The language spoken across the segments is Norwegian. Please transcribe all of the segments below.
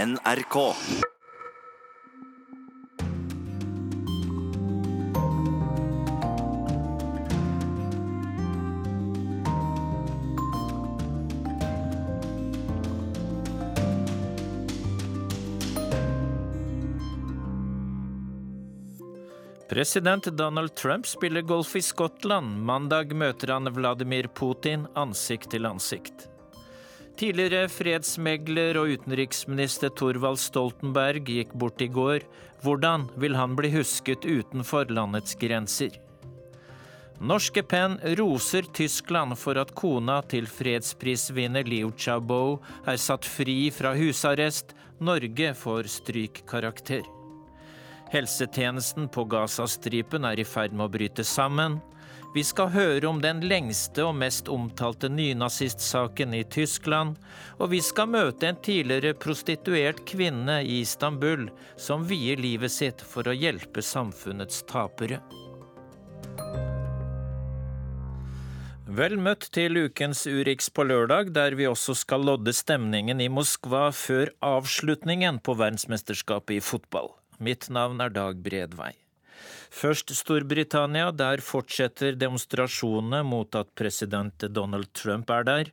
NRK. President Donald Trump spiller golf i Skottland. Mandag møter han Vladimir Putin ansikt til ansikt. Tidligere fredsmegler og utenriksminister Thorvald Stoltenberg gikk bort i går. Hvordan vil han bli husket utenfor landets grenser? Norske Penn roser Tyskland for at kona til fredsprisvinner Liu Xiaobo er satt fri fra husarrest. Norge får strykkarakter. Helsetjenesten på Gazastripen er i ferd med å bryte sammen. Vi skal høre om den lengste og mest omtalte nynazistsaken i Tyskland, og vi skal møte en tidligere prostituert kvinne i Istanbul som vier livet sitt for å hjelpe samfunnets tapere. Vel møtt til ukens Urix på lørdag, der vi også skal lodde stemningen i Moskva før avslutningen på verdensmesterskapet i fotball. Mitt navn er Dag Bredvei. Først Storbritannia. Der fortsetter demonstrasjonene mot at president Donald Trump er der.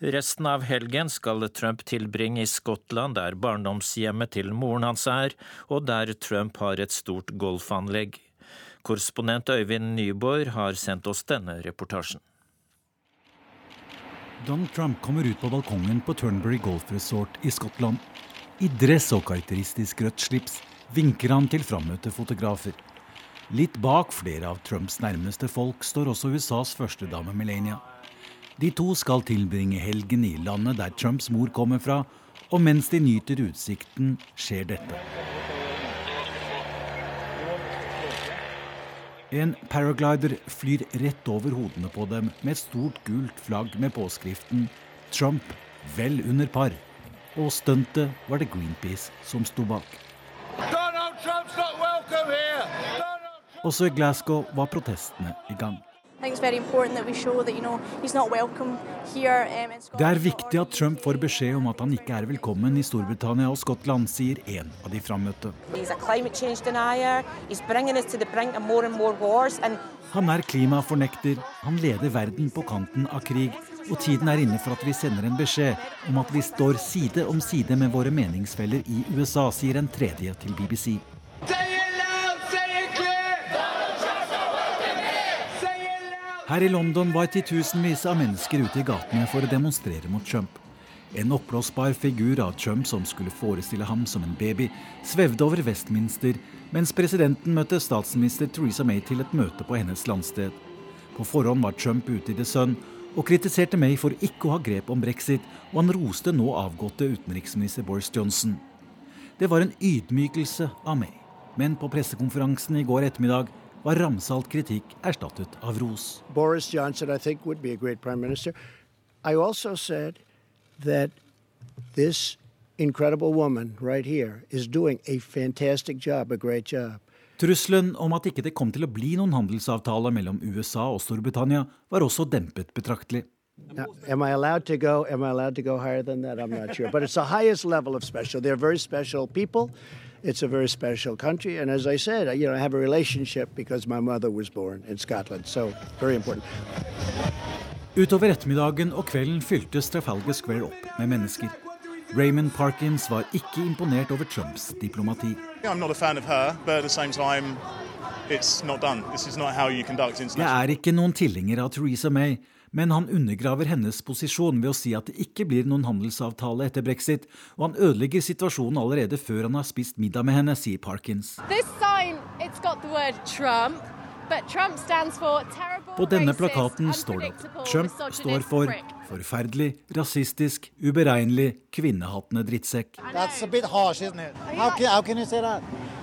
Resten av helgen skal Trump tilbringe i Skottland, der barndomshjemmet til moren hans er, og der Trump har et stort golfanlegg. Korrespondent Øyvind Nyborg har sendt oss denne reportasjen. Donald Trump kommer ut på balkongen på Turnberry Golf Resort i Skottland. I dress og karakteristisk rødt slips vinker han til frammøtte fotografer. Litt bak flere av Trumps nærmeste folk står også USAs førstedame Melania. De to skal tilbringe helgen i landet der Trumps mor kommer fra, og mens de nyter utsikten, skjer dette. En paraglider flyr rett over hodene på dem med et stort gult flagg med påskriften 'Trump vel under par'. Og stuntet var det Greenpeace som sto bak. Også i Glasgow var protestene i gang. Um, Det er viktig at Trump får beskjed om at han ikke er velkommen i Storbritannia og Skottland, sier en av de frammøtte. Han er klimafornekter, han leder verden på kanten av krig, og tiden er inne for at vi sender en beskjed om at vi står side om side med våre meningsfeller i USA, sier en tredje til BBC. Her i London var titusenvis av mennesker ute i gatene for å demonstrere mot Trump. En oppblåsbar figur av Trump som skulle forestille ham som en baby, svevde over Westminster, mens presidenten møtte statsminister Theresa May til et møte på hennes landsted. På forhånd var Trump ute i The Sun og kritiserte May for ikke å ha grep om brexit, og han roste nå avgåtte utenriksminister Boris Johnson. Det var en ydmykelse av May, men på pressekonferansen i går ettermiddag var ramsalt kritikk erstattet av ros. Boris Johnson, I think, would be a great prime minister. I also said that this incredible woman right here is doing a fantastic job, a great job. Trusselen om at ikke det kom til å bli noen handelsavtale mellom USA og Storbritannia, var også dempet betraktelig. Now, am I allowed to go? Am I allowed to go higher than that? I'm not sure. But it's the highest level of special. They're very special people. It's a very special country, and as I said, you know, I have a relationship because my mother was born in Scotland, so very important. Utover ettermiddagen og kvelden fyltes Trafalgar Square opp med mennesker. Raymond Parkins var ikke imponert over Trumps diplomati. Jeg er ikke noen tilhenger av Theresa May, men han undergraver hennes posisjon ved å si at det ikke blir noen handelsavtale etter brexit, og han ødelegger situasjonen allerede før han har spist middag med henne, sier Parkins. På denne plakaten står det at Trump står for forferdelig, rasistisk, uberegnelig, kvinnehatende drittsekk.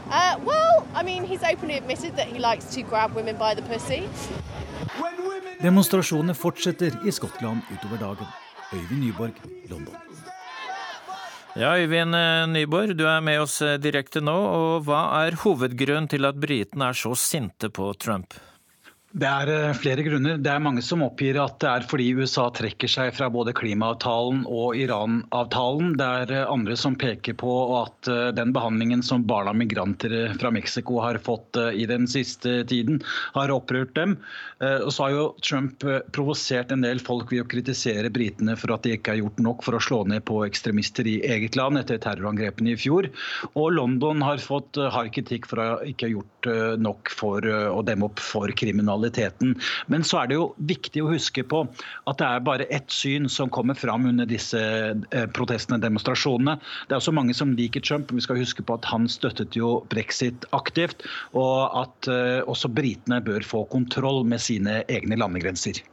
Uh, well, I mean, he's openly admitted that he likes to grab women by the pussy. Demonstrasjonene fortsetter i Skottland utover dagen. Øyvind Nyborg, London. Ja, Øyvind eh, Nyborg, du er med oss eh, direkte nå. og Hva er hovedgrunnen til at britene er så sinte på Trump? Det er eh, flere grunner. Det er mange som oppgir at det er fordi USA trekker seg fra både klimaavtalen og Iran-avtalen. Det er andre som peker på at den behandlingen som barn av migranter fra Mexico har fått i den siste tiden, har opprørt dem. Og så har jo Trump provosert en del folk ved å kritisere britene for at de ikke har gjort nok for å slå ned på ekstremister i eget land etter terrorangrepene i fjor. Og London har fått hard kritikk for å ikke ha gjort nok for å demme opp for kriminaliteten. Men så er det jo viktig å huske på at det er bare ett syn som kommer fram under disse protestene og demonstrasjonene. Det er også mange som liker Trump. Vi skal huske på at han støttet jo brexit aktivt, og at eh, også britene bør få kontroll med sine egne landegrenser.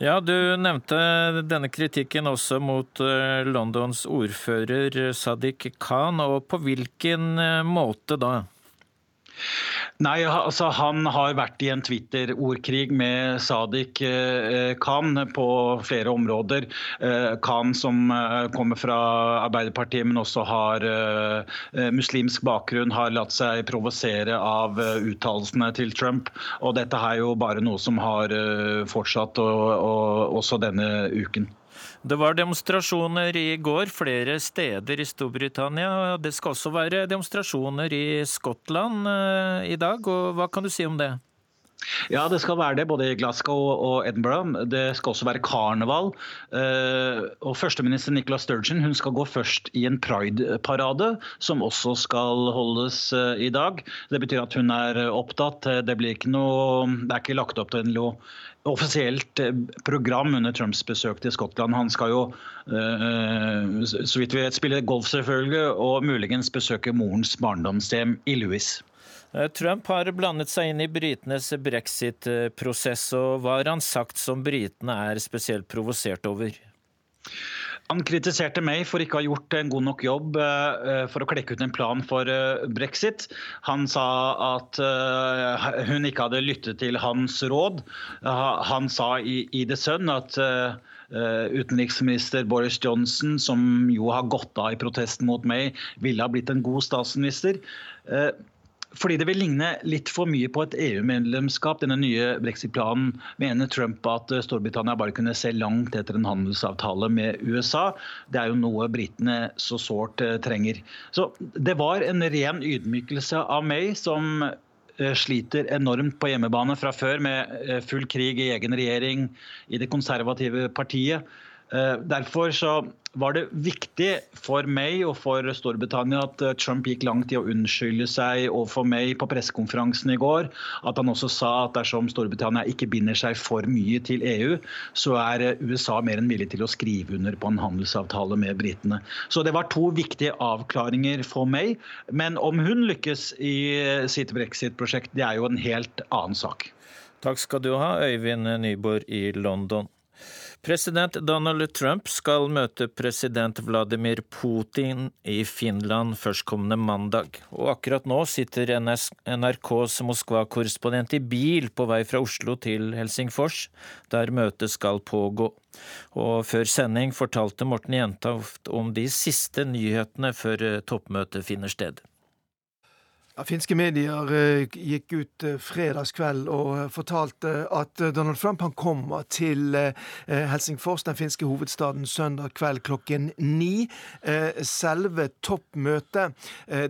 Ja, Du nevnte denne kritikken også mot eh, Londons ordfører Sadiq Khan. og På hvilken måte da? Nei, altså Han har vært i en Twitter-ordkrig med Sadiq eh, Khan på flere områder. Eh, Khan som eh, kommer fra Arbeiderpartiet, men også har muslimsk bakgrunn, har latt seg provosere av uttalelsene til Trump. Og dette er jo bare noe som har fortsatt og, og også denne uken. Det var demonstrasjoner i går flere steder i Storbritannia. Det skal også være demonstrasjoner i Skottland eh, i dag. og Hva kan du si om det? Ja, det skal være det, både i Glasgow og Edinburgh. Det skal også være karneval. Eh, og Førsteminister Nicola Sturgeon hun skal gå først i en pride-parade, som også skal holdes eh, i dag. Det betyr at hun er opptatt. Det, blir ikke noe, det er ikke lagt opp til noe offisielt eh, program under Trumps besøk til Skottland. Han skal jo uh, så vidt vi vet, spille golf selvfølgelig, og muligens besøke morens barndomshjem i Louis. Trump har blandet seg inn i britenes brexit-prosess, og hva har han sagt som britene er spesielt provosert over? Han kritiserte meg for ikke å ha gjort en god nok jobb eh, for å klekke ut en plan for eh, brexit. Han sa at eh, hun ikke hadde lyttet til hans råd. Han sa i The Sun at utenriksminister Boris Johnson, som jo har gått av i protest mot meg, ville ha blitt en god statsminister. Fordi det vil ligne litt for mye på et EU-medlemskap. Denne nye brexit-planen mener Trump at Storbritannia bare kunne se langt etter en handelsavtale med USA. Det er jo noe britene så sårt eh, trenger. Så det var en ren ydmykelse av meg som eh, sliter enormt på hjemmebane fra før med eh, full krig i egen regjering i det konservative partiet. Derfor så var det viktig for meg og for Storbritannia at eh, Trump gikk langt i å unnskylde seg overfor meg på pressekonferansen i går. At han også sa at dersom Storbritannia ikke binder seg for mye til EU, så er eh, USA mer enn villig til å skrive under på en handelsavtale med britene. Så det var to viktige avklaringer for meg. Men om hun lykkes i eh, sitt brexit-prosjekt, det er jo en helt annen sak. Takk skal du ha, Øyvind Nyborg i London. President Donald Trump skal møte president Vladimir Putin i Finland førstkommende mandag, og akkurat nå sitter NRKs Moskva-korrespondent i bil på vei fra Oslo til Helsingfors, der møtet skal pågå. Og før sending fortalte Morten Jentoft om de siste nyhetene før toppmøtet finner sted. Ja, finske medier uh, gikk ut uh, fredagskveld og uh, fortalte at Donald Trump han kommer til Helsingfors, den finske hovedstaden, søndag kveld klokken ni. selve toppmøtet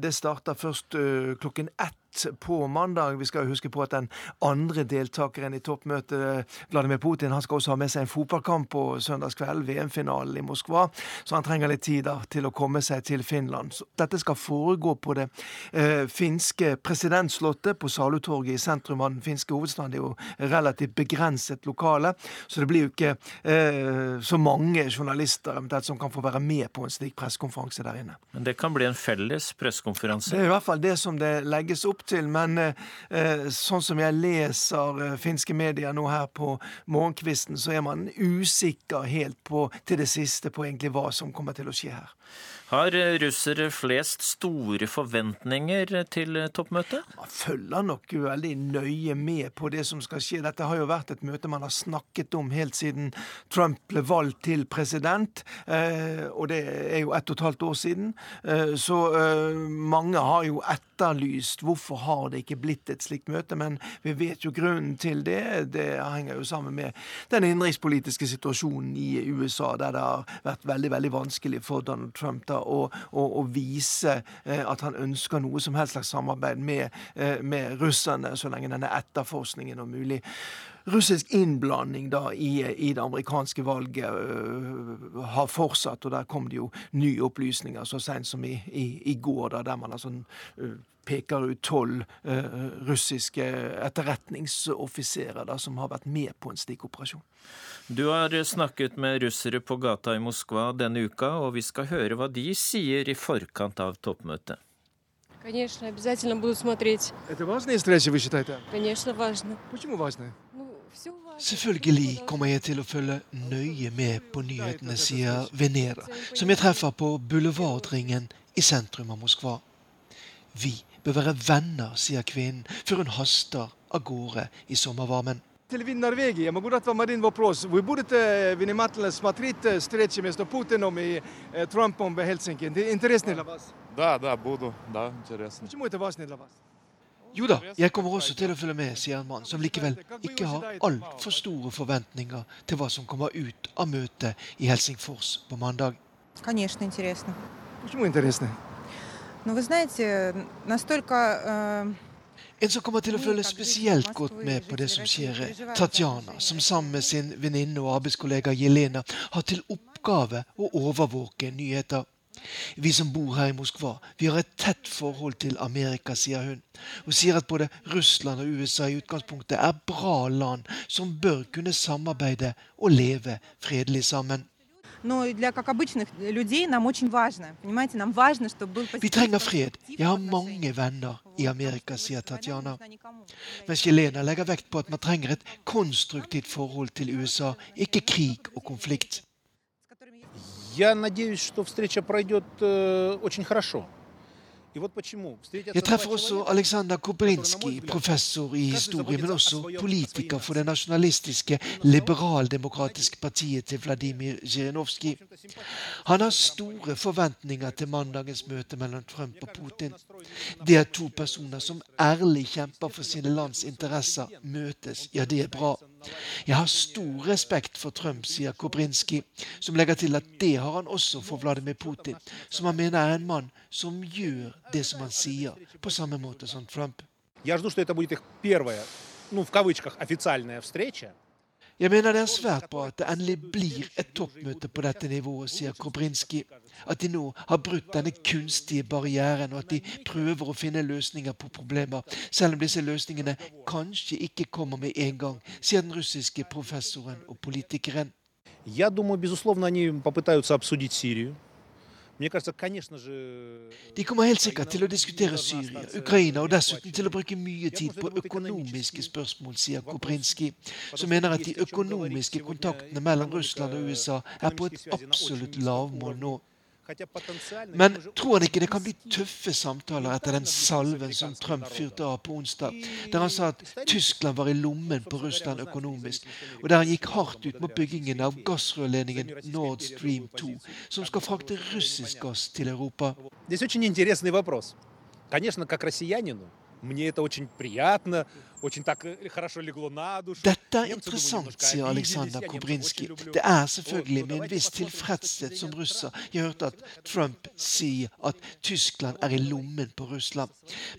det starter først klokken ett på mandag. Vi skal huske på at den andre deltakeren i toppmøtet, Vladimir Putin, han skal også ha med seg en fotballkamp på søndagskveld, VM-finalen i Moskva. Så han trenger litt tid da, til å komme seg til Finland. Så dette skal foregå på det eh, finske presidentslottet på Salutorget i sentrum av den finske hovedstaden. Det er jo relativt begrenset lokale, så det blir jo ikke eh, så mange journalister som kan få være med på en slik pressekonferanse der inne. Men det kan bli en felles pressekonferanse? Det er i hvert fall det som det legges opp til. Men eh, eh, sånn som jeg leser eh, finske medier nå her på morgenkvisten, så er man usikker helt på til det siste på egentlig hva som kommer til å skje her. Har russere flest store forventninger til toppmøtet? Man følger nok veldig nøye med på det som skal skje. Dette har jo vært et møte man har snakket om helt siden Trump ble valgt til president, og det er jo ett og et halvt år siden. Så mange har jo etterlyst hvorfor har det ikke blitt et slikt møte. Men vi vet jo grunnen til det. Det henger jo sammen med den innenrikspolitiske situasjonen i USA, der det har vært veldig veldig vanskelig for Donald Trump da, å, å, å vise eh, at han ønsker noe som helst slags samarbeid med, eh, med russerne, så lenge denne etterforskningen om mulig russisk innblanding da i, i, det amerikanske valget uh, har fortsatt. Og der kom det jo nye opplysninger så seint som i, i, i, går, da, der man altså uh, peker ut tolv uh, russiske etterretningsoffiserer som har vært med på en slik operasjon. Du har snakket med russere på gata i Moskva denne uka, og vi skal høre hva de sier i forkant av toppmøtet. Конечно, обязательно буду смотреть. Это важные встречи, вы считаете? Конечно, важно. Почему важные? Selvfølgelig kommer jeg til å følge nøye med på nyhetene, sier Venera, som jeg treffer på Boulevardringen i sentrum av Moskva. Vi bør være venner, sier kvinnen, før hun haster av gårde i sommervarmen. Телевид Норвегии. Я могу дать вам один вопрос. Вы будете внимательно смотреть встречи между Путиным и Трампом в Хельсинки? Интересно для вас? Да, да, буду. Да, интересно. Почему это важно для вас? Jo da, jeg kommer også til å følge med, sier en mann som likevel ikke har altfor store forventninger til hva som kommer ut av møtet i Helsingfors på mandag. Конечно, интересно. Почему интересно? Ну, вы знаете, настолько э, en som kommer til å følge spesielt godt med på det som skjer, er Tatjana, som sammen med sin venninne og arbeidskollega Jelena har til oppgave å overvåke nyheter. Vi som bor her i Moskva, vi har et tett forhold til Amerika, sier hun. Hun sier at både Russland og USA i utgangspunktet er bra land som bør kunne samarbeide og leve fredelig sammen. Vi trenger fred. Jeg har mange venner i Amerika, sier Tatjana. Mens Jelena legger vekt på at man trenger et konstruktivt forhold til USA, ikke krig og konflikt. Jeg håper at møtet går bra. Jeg treffer også Aleksandr Kobrinskij, professor i historie, men også politiker for det nasjonalistiske liberaldemokratiske partiet til Vladimir Zjirinovskij. Han har store forventninger til mandagens møte mellom Trump og Putin. Det at to personer som ærlig kjemper for sine lands interesser, møtes, ja, det er bra. Jeg har stor respekt for Trump, sier Kobrinskij, som legger til at det har han også for Vladimir Putin, som han mener er en mann som gjør det som han sier, på samme måte som Trump. Я жду, что это будет их первая, ну, в кавычках, официальная встреча. Jeg mener det er svært bra at det endelig blir et toppmøte på dette nivået, sier Kobrinski. At de nå har brutt denne kunstige barrieren, og at de prøver å finne løsninger på problemer, selv om disse løsningene kanskje ikke kommer med en gang, sier den russiske professoren og politikeren. Я думаю, безусловно, они попытаются обсудить Сирию. De kommer helt sikkert til å diskutere Syria, Ukraina og dessuten til å bruke mye tid på økonomiske spørsmål, sier Koprinskij, som mener at de økonomiske kontaktene mellom Russland og USA er på et absolutt lavmål nå. Men tror han ikke det kan bli tøffe samtaler etter den salven som Trump fyrte av på onsdag, der han sa at Tyskland var i lommen på Russland økonomisk, og der han gikk hardt ut mot byggingen av gassrørledningen Nord Stream 2, som skal frakte russisk gass til Europa? Det er en interessant вопрос. Конечно, как россиянину, мне это очень приятно. Dette er interessant, sier Aleksandr Kobrinskij. Det er selvfølgelig med en viss tilfredshet som russer jeg har hørt at Trump sier at Tyskland er i lommen på Russland.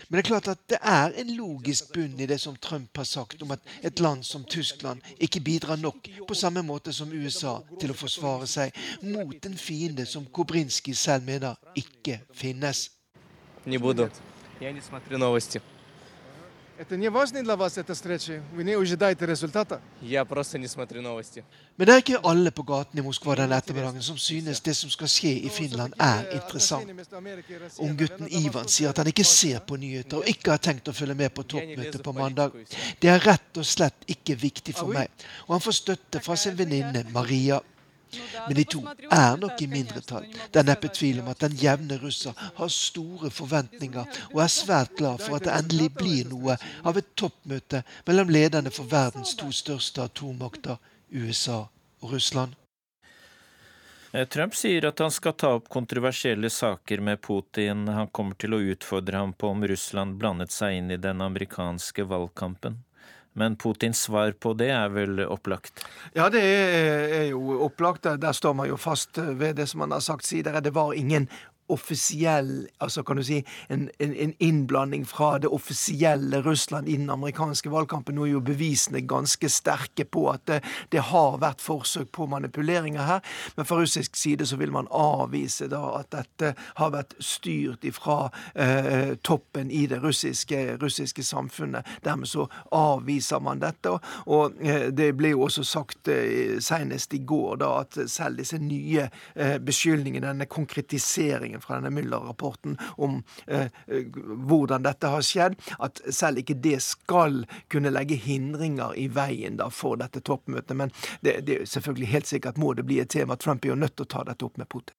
Men det er klart at det er en logisk bunn i det som Trump har sagt om at et land som Tyskland ikke bidrar nok, på samme måte som USA, til å forsvare seg mot en fiende som Kobrinskij selv mener ikke finnes. Не буду. Я не смотрю новости. Это не важно для вас, эта встреча? Вы не ожидаете результата? Я просто не смотрю новости. Men det er ikke alle på gaten i Moskva denne ettermiddagen som synes det som skal skje i Finland er interessant. Unggutten Ivan sier at han ikke ser på nyheter og ikke har tenkt å følge med på toppmøtet på mandag. Det er rett og slett ikke viktig for meg, og han får støtte fra sin venninne Maria. Men de to er nok i mindretall. Det er neppe tvil om at den jevne russer har store forventninger og er svært glad for at det endelig blir noe av et toppmøte mellom lederne for verdens to største atommakter, USA og Russland. Eh, Trump sier at han skal ta opp kontroversielle saker med Putin. Han kommer til å utfordre ham på om Russland blandet seg inn i den amerikanske valgkampen. Men Putins svar på det er vel opplagt? Ja, det er, jo opplagt. Der står man jo fast ved det som han har sagt siden. Det var ingen offisiell altså kan du si, en, en, en, innblanding fra det offisielle Russland i den amerikanske valgkampen. Nå er jo bevisene ganske sterke på at det, det, har vært forsøk på manipuleringer her. Men fra russisk side så vil man avvise da at dette har vært styrt ifra eh, toppen i det russiske, russiske, samfunnet. Dermed så avviser man dette. Og, eh, det ble jo også sagt eh, senest i går da at selv disse nye eh, beskyldningene, denne konkretiseringen fra denne Müller-rapporten om eh, eh, hvordan dette har skjedd, at selv ikke det skal kunne legge hindringer i veien da for dette toppmøtet. Men det, det er selvfølgelig helt sikkert må det bli et tema. Trump er jo nødt til å ta dette opp med Putin.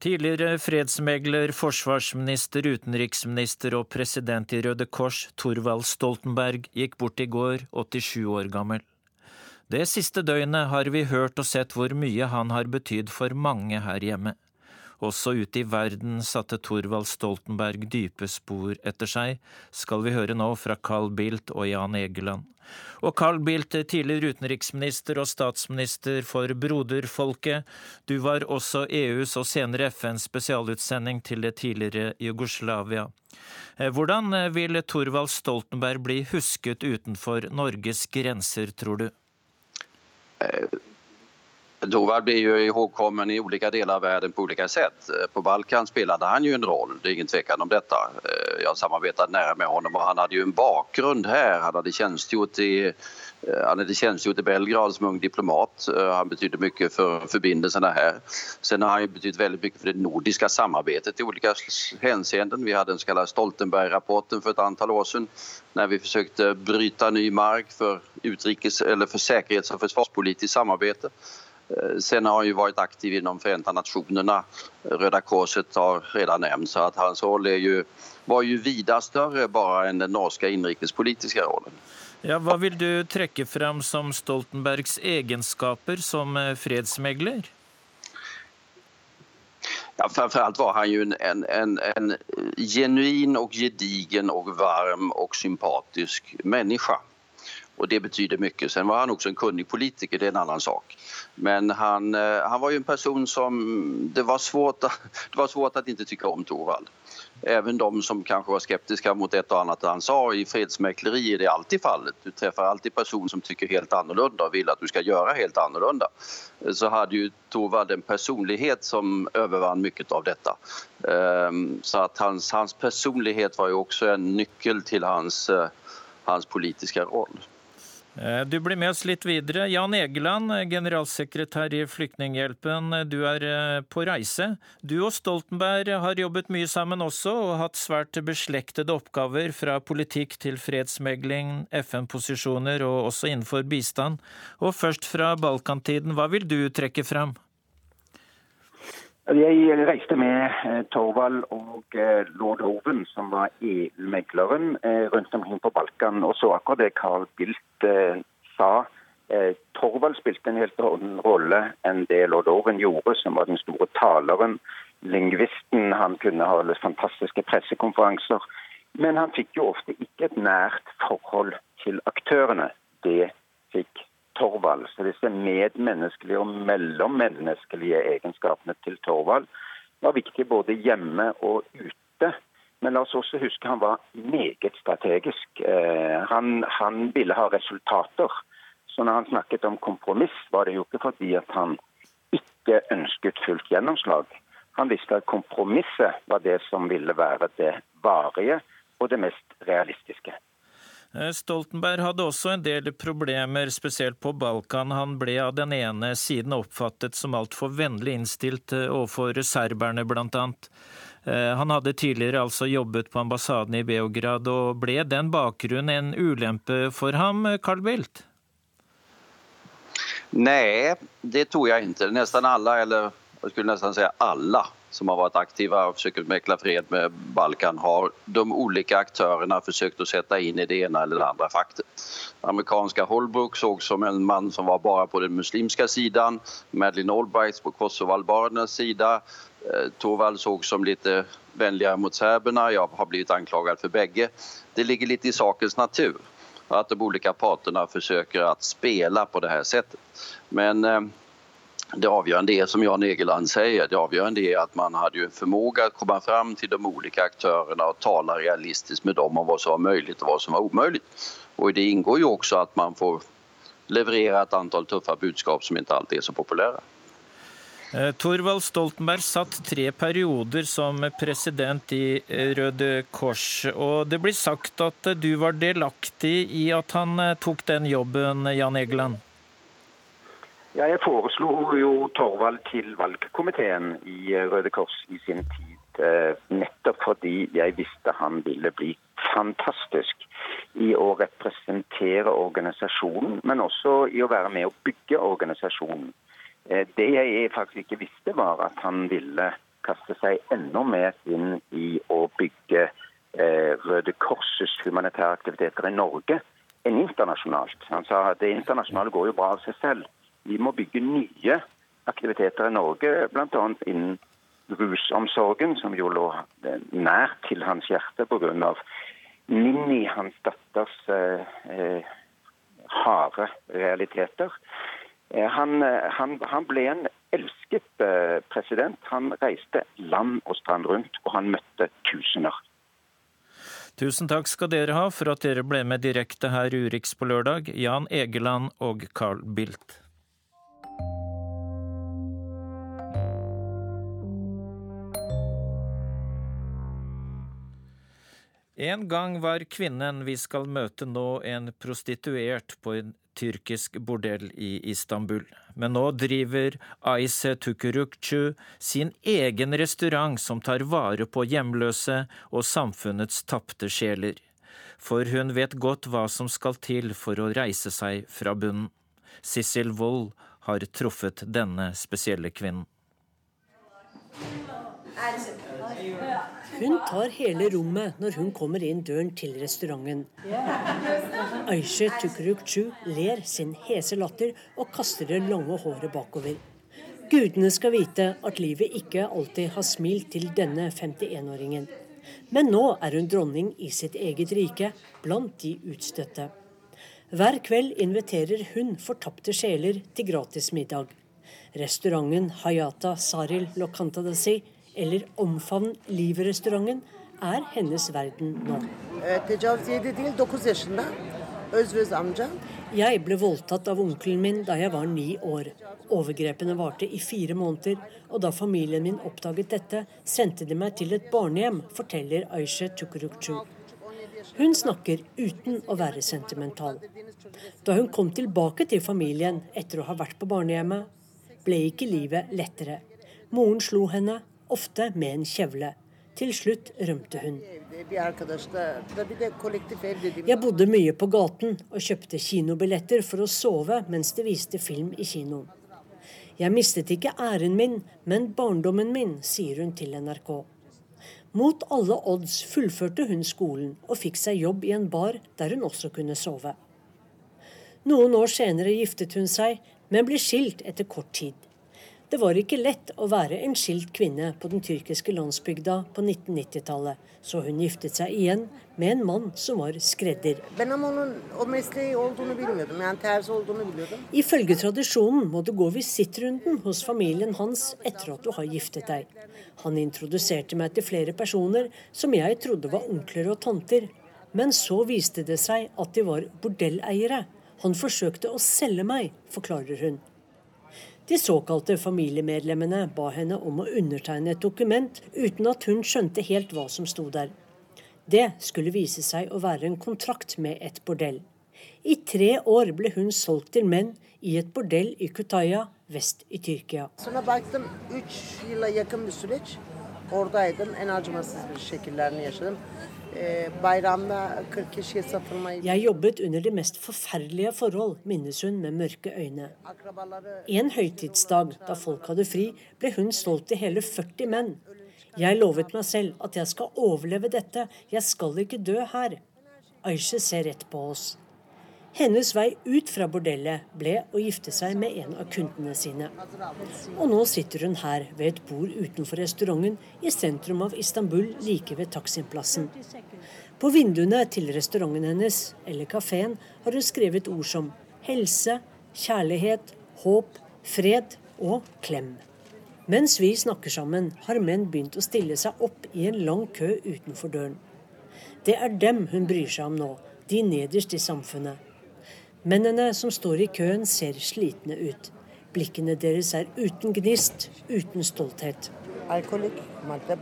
Tidligere fredsmegler, forsvarsminister, utenriksminister og president i Røde Kors, Thorvald Stoltenberg, gikk bort i går, 87 år gammel. Det siste døgnet har vi hørt og sett hvor mye han har betydd for mange her hjemme. Også ute i verden satte Thorvald Stoltenberg dype spor etter seg, skal vi høre nå fra Carl Bildt og Jan Egeland. Og Carl Bildt, tidligere utenriksminister og statsminister for broderfolket. Du var også EUs og senere FNs spesialutsending til det tidligere Jugoslavia. Eh, hvordan eh, vil Thorvald Stoltenberg bli husket utenfor Norges grenser, tror du? Eh, Thorvald blir ju ihågkommen i olika delar av världen på olika sätt. På Balkan spelade han ju en roll, det är ingen tvekan om detta. Jeg jag samarbetade nära med honom och han hade ju en bakgrund här. Han hade tjänstgjort i, eh, han hade tjänstgjort i Belgrad som ung diplomat. Eh, han betydde mycket för förbindelserna här. Sen har han ju betytt väldigt mycket det nordiska samarbetet i olika hänseenden. Vi hade den så kallade Stoltenberg-rapporten för ett antal år sedan när vi försökte bryta ny mark för, utrikes, eller för säkerhets och försvarspolitiskt samarbete. Eh, sen har han ju varit aktiv inom Förenta Nationerna. Röda Korset har redan nämnts, så att hans roll är ju, var ju vida större bara än den norska inrikespolitiska rollen. Ja, hva vil du trekke fram som Stoltenbergs egenskaper som eh, fredsmegler? Ja, framförallt var han ju en, en, en, en genuin och gedigen och varm och sympatisk människa. Och det betyder mycket. Sen var han också en kunnig politiker, det är en annan sak. Men han, eh, han var ju en person som det var, svårt, det var svårt att inte om Torvald. Även de som kanske var skeptiska mot ett och annat han sa i fredsmäkleri är det alltid fallet. Du träffar alltid personer som tycker helt annorlunda och vill att du ska göra helt annorlunda. Så hade ju Torvald en personlighet som övervann mycket av detta. Ehm, så att hans, hans personlighet var ju också en nyckel till hans, eh, hans politiska roll. Eh, du blir med oss litt videre. Jan Egeland, eh, generalsekretær i Flyktninghjelpen. Eh, du er på reise. Du og Stoltenberg har jobbet mye sammen også, og hatt svært beslektede oppgaver fra politikk til fredsmegling, FN-posisjoner og også innenfor bistand. Og først fra Balkantiden, hva vil du trekke fram? Jeg reiste med eh, Torvald og eh, lord Hoven, som var EU-megleren, eh, rundt omkring på Balkan, og så akkurat det Carl Bildt sa. Torvald spilte en helt annen rolle enn det lord Hoven gjorde, som var den store taleren, lingvisten. Han kunne holde fantastiske pressekonferanser. Men han fikk jo ofte ikke et nært forhold til aktørene. Det fikk Torvald. Så disse medmenneskelige og mellommenneskelige egenskapene til Torvald var viktige både hjemme og ute. Men la oss også huske han var meget strategisk. Eh, han, han ville ha resultater. Så når han snakket om kompromiss, var det jo ikke fordi at han ikke ønsket fullt gjennomslag. Han visste at kompromisset var det som ville være det varige og det mest realistiske. Eh, Stoltenberg hadde også en del problemer, spesielt på Balkan. Han ble av den ene siden oppfattet som altfor vennlig innstilt eh, overfor serberne, bl.a. Eh, han hadde tidligere altså jobbet på ambassaden i Beograd, og ble den bakgrunnen en ulempe for ham, Carl Bildt? Nei, det tror jeg ikke. Nesten alle, eller jeg skulle nesten si alla som har vært aktive og forsøkt å mekle fred med Balkan, har de ulike aktørene forsøkt å sette inn i det ene eller det andre faktet. Amerikanske Holbrook så som en mann som var bare på den muslimske siden. Madeleine Albright på kosovo-albanernes side. Eh, Torvald så som litt vennligere mot serberne. Jeg har blitt anklaget for begge. Det ligger litt i sakens natur at de ulike partene forsøker å spille på det her settet. Men eh, det avgjørende er, som Jan Egeland sier, det avgjørende er at man hadde jo formåga å komme fram til de ulike aktørene og tale realistisk med dem om hva som var mulig og hva som var umulig. Og det inngår jo også at man får leverere et antall tøffe budskap som ikke alltid er så populære. Eh, Torvald Stoltenberg satt tre perioder som president i eh, Røde Kors. Og det blir sagt at du var delaktig i at han eh, tok den jobben, Jan Egeland? Ja, jeg foreslo jo Torvald til valgkomiteen i Røde Kors i sin tid. Nettopp fordi jeg visste han ville bli fantastisk i å representere organisasjonen, men også i å være med å bygge organisasjonen. Eh, det jeg faktisk ikke visste, var at han ville kaste seg enda mer inn i å bygge eh, Røde Korses humanitære aktiviteter i Norge enn internasjonalt. Han sa at det internasjonale går jo bra av seg selv. Vi må bygge nye aktiviteter i Norge, bl.a. innen rusomsorgen, som jo lå nær til hans hjerte pga. Ninni, hans datters eh, eh, harde realiteter. Eh, han, eh, han, han, ble en elsket president. Han reiste land og strand rundt, og han møtte tusener. Tusen takk skal dere ha for at dere ble med direkte her i Urix på lørdag, Jan Egeland og Carl Bildt. En gang var kvinnen vi skal møte nå, en prostituert på en tyrkisk bordell i Istanbul. Men nå driver Aise Tukurukcu sin egen restaurant som tar vare på hjemløse og samfunnets tapte sjeler. For hun vet godt hva som skal til for å reise seg fra bunnen. Sissel Wold har truffet denne spesielle kvinnen. Hun tar hele rommet når hun kommer inn døren til restauranten. Aishe Tukurukchu ler sin hese latter og kaster det lange håret bakover. Gudene skal vite at livet ikke alltid har smilt til denne 51-åringen. Men nå er hun dronning i sitt eget rike, blant de utstøtte. Hver kveld inviterer hun fortapte sjeler til gratis middag. Restauranten Hayata Saril Lokantadasi eller Omfavn livrestauranten er hennes verden nå. Jeg ble voldtatt av onkelen min da jeg var ni år. Overgrepene varte i fire måneder, og da familien min oppdaget dette, sendte de meg til et barnehjem, forteller Aisha Tukurukchu. Hun snakker uten å være sentimental. Da hun kom tilbake til familien etter å ha vært på barnehjemmet, ble ikke livet lettere. Moren slo henne, ofte med en kjevle. Til slutt rømte hun. Jeg bodde mye på gaten og kjøpte kinobilletter for å sove mens de viste film i kinoen. Jeg mistet ikke æren min, men barndommen min, sier hun til NRK. Mot alle odds fullførte hun skolen og fikk seg jobb i en bar der hun også kunne sove. Noen år senere giftet hun seg, men ble skilt etter kort tid. Det var ikke lett å være en skilt kvinne på den tyrkiske landsbygda på 1990-tallet, så hun giftet seg igjen med en mann som var skredder. Ifølge tradisjonen må du gå visittrunden hos familien hans etter at du har giftet deg. Han introduserte meg til flere personer som jeg trodde var onkler og tanter. Men så viste det seg at de var bordelleiere. Han forsøkte å selge meg, forklarer hun. De såkalte familiemedlemmene ba henne om å undertegne et dokument uten at hun skjønte helt hva som sto der. Det skulle vise seg å være en kontrakt med et bordell. I tre år ble hun solgt til menn i et bordell i Kutaya vest i Tyrkia. Jeg jobbet under de mest forferdelige forhold, minnes hun med mørke øyne. En høytidsdag da folk hadde fri, ble hun solgt til hele 40 menn. Jeg lovet meg selv at jeg skal overleve dette, jeg skal ikke dø her. Aisha ser rett på oss. Hennes vei ut fra bordellet ble å gifte seg med en av kundene sine. Og nå sitter hun her ved et bord utenfor restauranten i sentrum av Istanbul, like ved Taksim-plassen. På vinduene til restauranten hennes, eller kafeen, har hun skrevet ord som helse, kjærlighet, håp, fred og klem. Mens vi snakker sammen, har menn begynt å stille seg opp i en lang kø utenfor døren. Det er dem hun bryr seg om nå, de nederst i samfunnet. Mennene som står i køen, ser slitne ut. Blikkene deres er uten gnist, uten stolthet. Alkolik, madde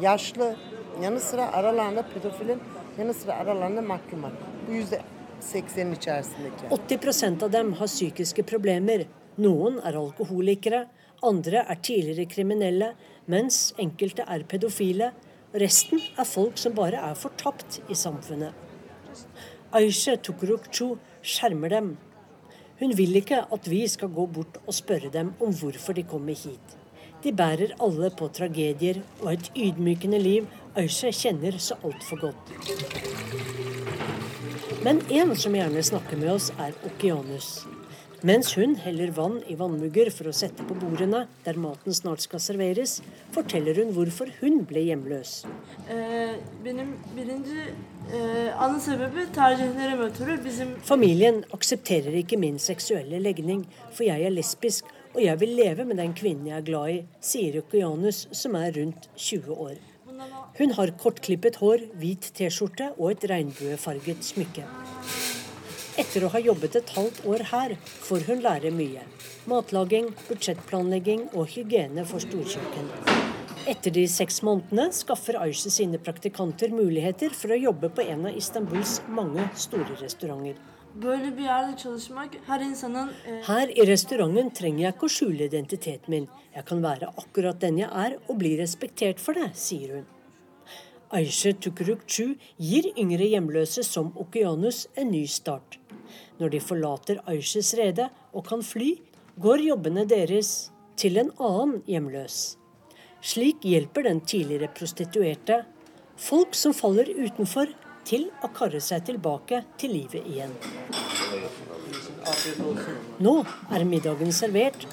yaşlı, yanı sıra aralarında pedofilin, yanı sıra aralarında mahkumlar. Bu yüzde 80'in içerisindeki. 80 av dem har psykiske problemer. Noen er alkoholikere, andre er tidligere kriminelle, mens enkelte er pedofile. Resten er folk som bare er fortapt i samfunnet. Aisha Tukurukchu skjermer dem. Hun vil ikke at vi skal gå bort og spørre dem om hvorfor de kommer hit. De bærer alle på tragedier og et ydmykende liv Aisha kjenner så altfor godt. Men en som gjerne snakker med oss, er Okeanus. Mens hun heller vann i vannmugger for å sette på bordene der maten snart skal serveres, forteller hun hvorfor hun ble hjemløs. Familien aksepterer ikke min seksuelle legning, for jeg er lesbisk og jeg vil leve med den kvinnen jeg er glad i, sier Okeanus, som er rundt 20 år. Hun har kortklippet hår, hvit T-skjorte og et regnbuefarget smykke. Etter å ha jobbet et halvt år her, får hun lære mye. Matlaging, budsjettplanlegging og hygiene for storkjøkken. Etter de seks månedene skaffer Aisha sine praktikanter muligheter for å jobbe på en av Istanbuls mange store restauranter. Her i restauranten trenger jeg ikke å skjule identiteten min. Jeg kan være akkurat den jeg er, og bli respektert for det, sier hun. Aisha Tukurukchu gir yngre hjemløse som Okeanus en ny start. Når de forlater Aishas rede og kan fly, går jobbene deres til en annen hjemløs. Slik hjelper den tidligere prostituerte folk som faller utenfor, til å karre seg tilbake til livet igjen. Nå er middagen servert,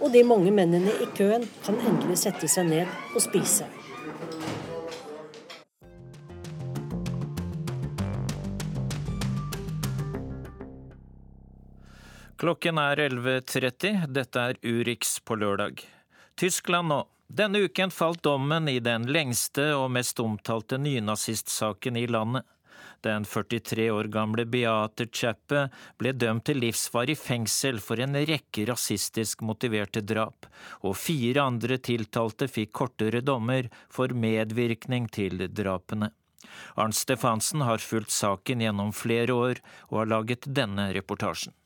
og de mange mennene i køen kan endelig sette seg ned og spise. Klokken er 11.30. Dette er Urix på lørdag. Tyskland nå. Denne uken falt dommen i den lengste og mest omtalte nynazistsaken i landet. Den 43 år gamle Beate Chappe ble dømt til livsvarig fengsel for en rekke rasistisk motiverte drap, og fire andre tiltalte fikk kortere dommer for medvirkning til drapene. Arnt Stefansen har fulgt saken gjennom flere år og har laget denne reportasjen.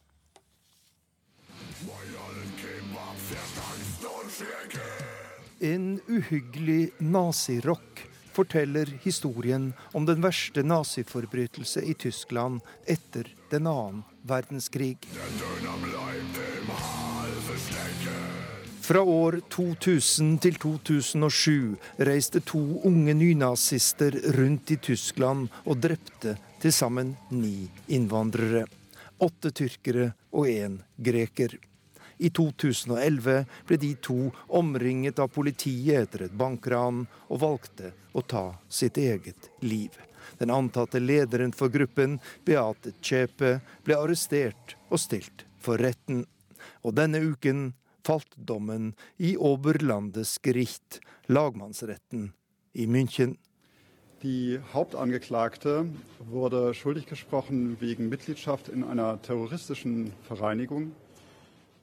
En uhyggelig nazirock forteller historien om den verste naziforbrytelse i Tyskland etter den annen verdenskrig. Fra år 2000 til 2007 reiste to unge nynazister rundt i Tyskland og drepte til sammen ni innvandrere. Åtte tyrkere og én greker. I 2011 ble de to omringet av politiet etter et bankran, og valgte å ta sitt eget liv. Den antatte lederen for gruppen, Beate Chepe, ble arrestert og stilt for retten. Og denne uken falt dommen i Oberlandesgericht, lagmannsretten i München. Die Hauptangeklagte wurde schuldig gesprochen wegen Mitgliedschaft in einer terroristischen Vereinigung.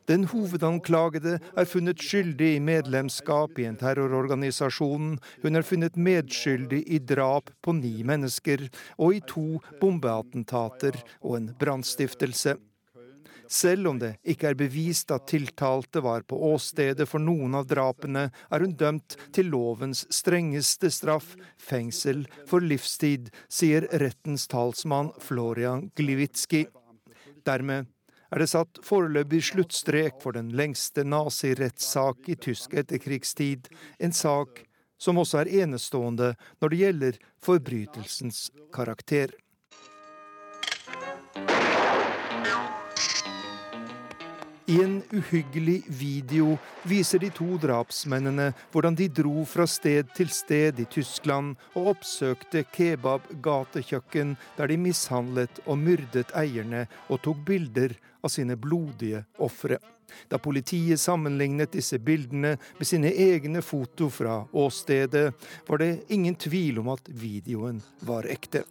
Den hovedanklagede er funnet skyldig i medlemskap i en terrororganisasjon. Hun er funnet medskyldig i drap på ni mennesker og i to bombeattentater og en brannstiftelse. Selv om det ikke er bevist at tiltalte var på åstedet for noen av drapene, er hun dømt til lovens strengeste straff, fengsel for livstid, sier rettens talsmann Florian Glivitski. Dermed er det satt foreløpig sluttstrek for den lengste nazirettssak i tysk etterkrigstid, en sak som også er enestående når det gjelder forbrytelsens karakter. I en uhyggelig video viser de to drapsmennene hvordan de dro fra sted til sted i Tyskland og oppsøkte kebab-gatekjøkken der de mishandlet og myrdet eierne og tok bilder av sine blodige ofre. Da politiet sammenlignet disse bildene med sine egne foto fra åstedet, var det ingen tvil om at videoen var ekte.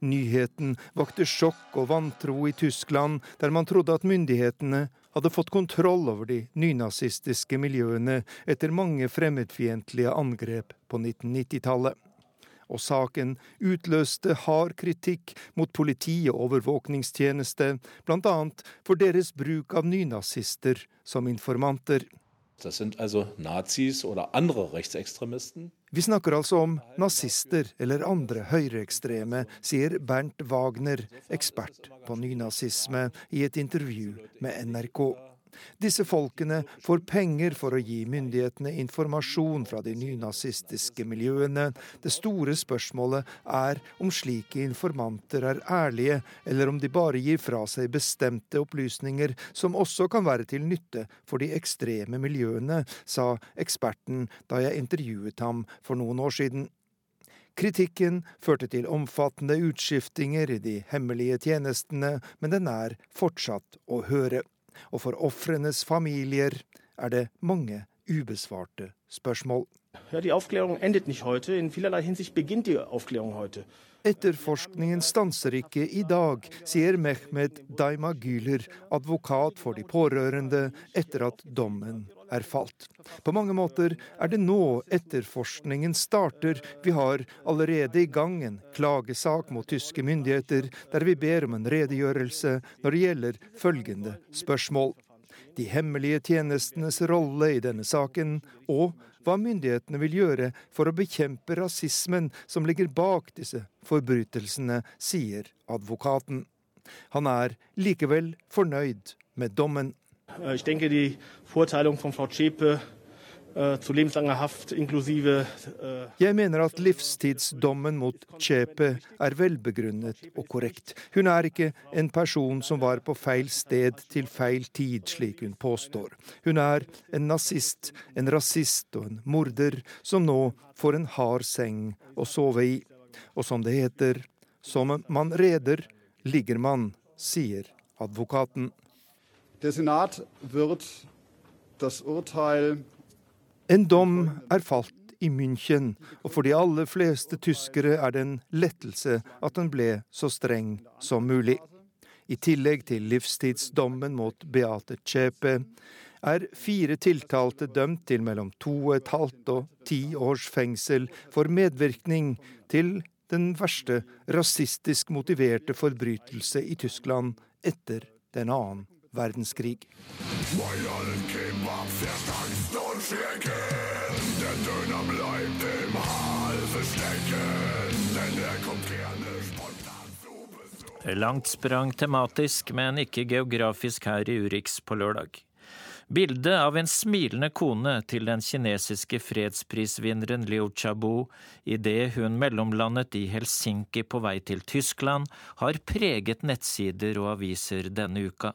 Nyheten vakte sjokk og vantro i Tyskland, der man trodde at myndighetene hadde fått kontroll over de nynazistiske miljøene etter mange fremmedfiendtlige angrep på 1990-tallet. Og saken utløste hard kritikk mot politi og overvåkningstjeneste, bl.a. for deres bruk av nynazister som informanter. Det sind altså Nazis oder andere Rechtsextremisten. Vi snakker altså om nazister eller andre høyreekstreme, sier Bernt Wagner, ekspert på nynazisme, i et intervju med NRK. Disse folkene får penger for å gi myndighetene informasjon fra de nynazistiske miljøene. Det store spørsmålet er om slike informanter er ærlige, eller om de bare gir fra seg bestemte opplysninger som også kan være til nytte for de ekstreme miljøene, sa eksperten da jeg intervjuet ham for noen år siden. Kritikken førte til omfattende utskiftinger i de hemmelige tjenestene, men den er fortsatt å høre og for ofrenes familier er det mange ubesvarte spørsmål. Ja, die Aufklärung endet nicht heute. In vielerlei Hinsicht beginnt die Aufklärung heute. Etterforskningen stanser ikke i dag, sier Mehmed Daima-Güler, advokat for de pårørende, etter at dommen er falt. På mange måter er det nå etterforskningen starter. Vi har allerede i gang en klagesak mot tyske myndigheter, der vi ber om en redegjørelse når det gjelder følgende spørsmål. De hemmelige tjenestenes rolle i denne saken, og hva myndighetene vil gjøre for å bekjempe rasismen som ligger bak disse forbrytelsene, sier advokaten. Han er likevel fornøyd med dommen. Jeg denke, die Vorteilung von Frau Zschäpe äh, zu lebenslanger Haft inklusive äh, Jeg mener at livstidsdommen mot Chepe er velbegrunnet og korrekt. Hun er ikke en person som var på feil sted til feil tid, slik hun påstår. Hun er en nazist, en rasist og en morder som nå får en hard seng å sove i. Og som det heter, som man reder, ligger man, sier advokaten. Der Senat wird das Urteil en dom er falt i München, og for de aller fleste tyskere er det en lettelse at den ble så streng som mulig. I tillegg til livstidsdommen mot Beate Zschäpe er fire tiltalte dømt til mellom to og et halvt og ti års fengsel for medvirkning til den verste rasistisk motiverte forbrytelse i Tyskland etter den annen verdenskrig. Langt sprang tematisk, men ikke geografisk her i Urix på lørdag. Bildet av en smilende kone til den kinesiske fredsprisvinneren Liu Xiaobo idet hun mellomlandet i Helsinki på vei til Tyskland, har preget nettsider og aviser denne uka.